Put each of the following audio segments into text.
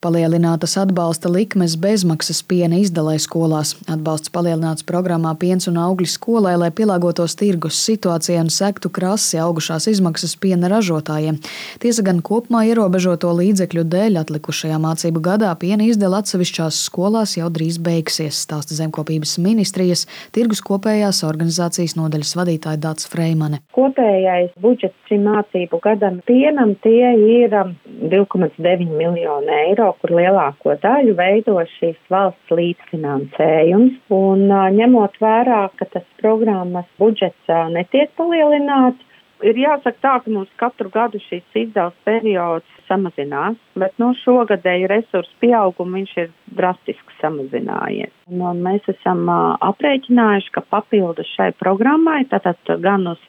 Palielinātas atbalsta likmes bezmaksas piena izdalē skolās. Atbalsts palielināts programmā Piens un augļi skolai, lai pielāgotos tirgus situācijai un sektu krasi augušās izmaksas piena ražotājiem. Tiesa gan kopumā ierobežoto līdzekļu dēļ atlikušajā mācību gadā piena izdala atsevišķās skolās jau drīz beigsies, stāsta zemkopības ministrijas tirgus kopējās organizācijas nodaļas vadītāja Dāts Freimane. Kopējais budžets šim mācību gadam pienam tie ir 2,9 um, miljoni eiro kur lielāko daļu veido šīs valsts līdzfinansējums. Un ņemot vērā, ka tas programmas budžets netiek palielināts, ir jāsaka tā, ka mums katru gadu šīs izdevuma periods samazinās, bet no šogadēju resursu pieauguma viņš ir drastiski samazinājies. Un, un mēs esam aprēķinājuši, ka papildus šai programmai, tātad gan uz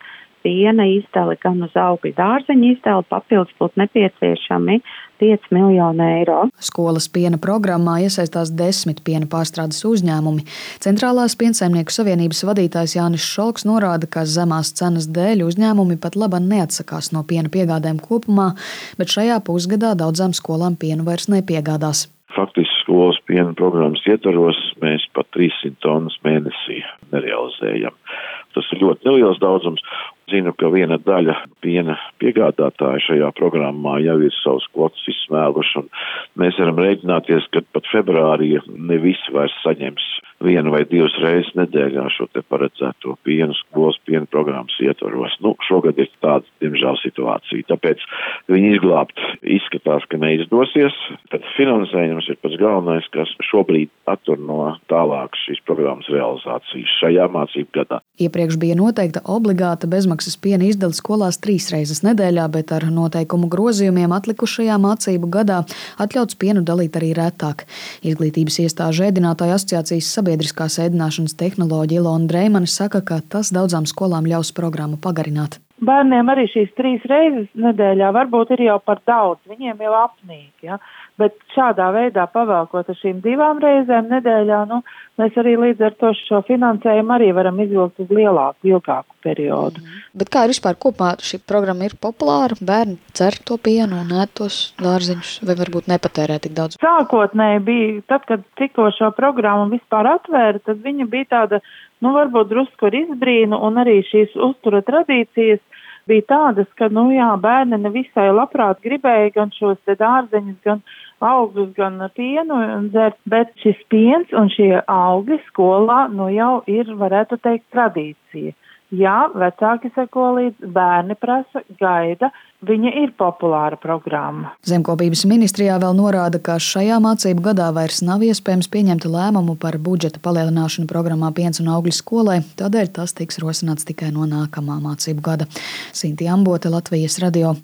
piena izdali, gan uz augļu dārzeņu izdali papildus būtu nepieciešami 5 miljoni eiro. Skolas piena programmā iesaistās desmit piena pārstrādes uzņēmumi. Centrālās piensaimnieku savienības vadītājs Jānis Šalks norāda, ka zemās cenas dēļ uzņēmumi pat labi neatsakās no piena piegādēm kopumā, bet šajā pusgadā daudzām skolām pienu vairs nepiegādās. Faktiski skolas piena programmas ietvaros mēs pat 300 tonnas mēnesī nerealizējam. Tas ir ļoti neliels daudzums. Zinu, ka viena daļa piena piegādātāja šajā programmā jau ir savus kvotus izsmēluši, un mēs varam rēķināties, ka pat februārī ne visi vairs saņems vienu vai divas reizes nedēļā šo te paredzēto pienu skolas piena programmas ietvaros. Nu, šogad ir tāda, diemžēl, situācija. Tāpēc viņi izglābt izskatās, ka neizdosies. Tad finansējums ir pats galvenais, kas šobrīd attur no tālākas šīs programmas realizācijas šajā mācību gadā. Iepriekš bija noteikta obligāta bezmaksas piena izdala skolās trīs reizes nedēļā, bet ar noteikumu grozījumiem atlikušajā mācību gadā atļauts pienu dalīt arī retāk. Izglītības iestāžu ēdinātāju asociācijas sabiedrība sabiedriskās ēdināšanas tehnoloģija Ilona Dreimane saka, ka tas daudzām skolām ļaus programmu pagarināt. Bērniem arī šīs trīs reizes nedēļā varbūt ir jau par daudz, viņiem jau apnīk, ja? bet šādā veidā pavēlkot ar šīm divām reizēm nedēļā, nu, mēs arī līdz ar to šo finansējumu arī varam izvilkt uz lielāku, ilgāku periodu. Mm. Bet kā ir vispār kopumā šī programma ir populāra? Bērni cer to pienu un ēd tos dārziņus vai varbūt nepatērē tik daudz? Sākotnēji bija, tad, kad tikko šo programmu vispār atvēra, tad viņa bija tāda, nu, varbūt drusku ar izbrīnu un arī šīs uztura tradīcijas bija tādas, ka, nu jā, bērni nevisai labprāt gribēja gan šos te dārzeņus, gan augļus, gan pienu dzert, bet šis piens un šie augļi skolā, nu jau ir, varētu teikt, tradīcija. Jā, vecāki seko līdz, bērni prasa, gaida, viņa ir populāra programma. Zemkopības ministrijā vēl norāda, ka šajā mācību gadā vairs nav iespējams pieņemt lēmumu par budžeta palielināšanu programmā Piens un augļu skolai, tādēļ tas tiks rosināts tikai no nākamā mācību gada. Sinti Ambote, Latvijas radio.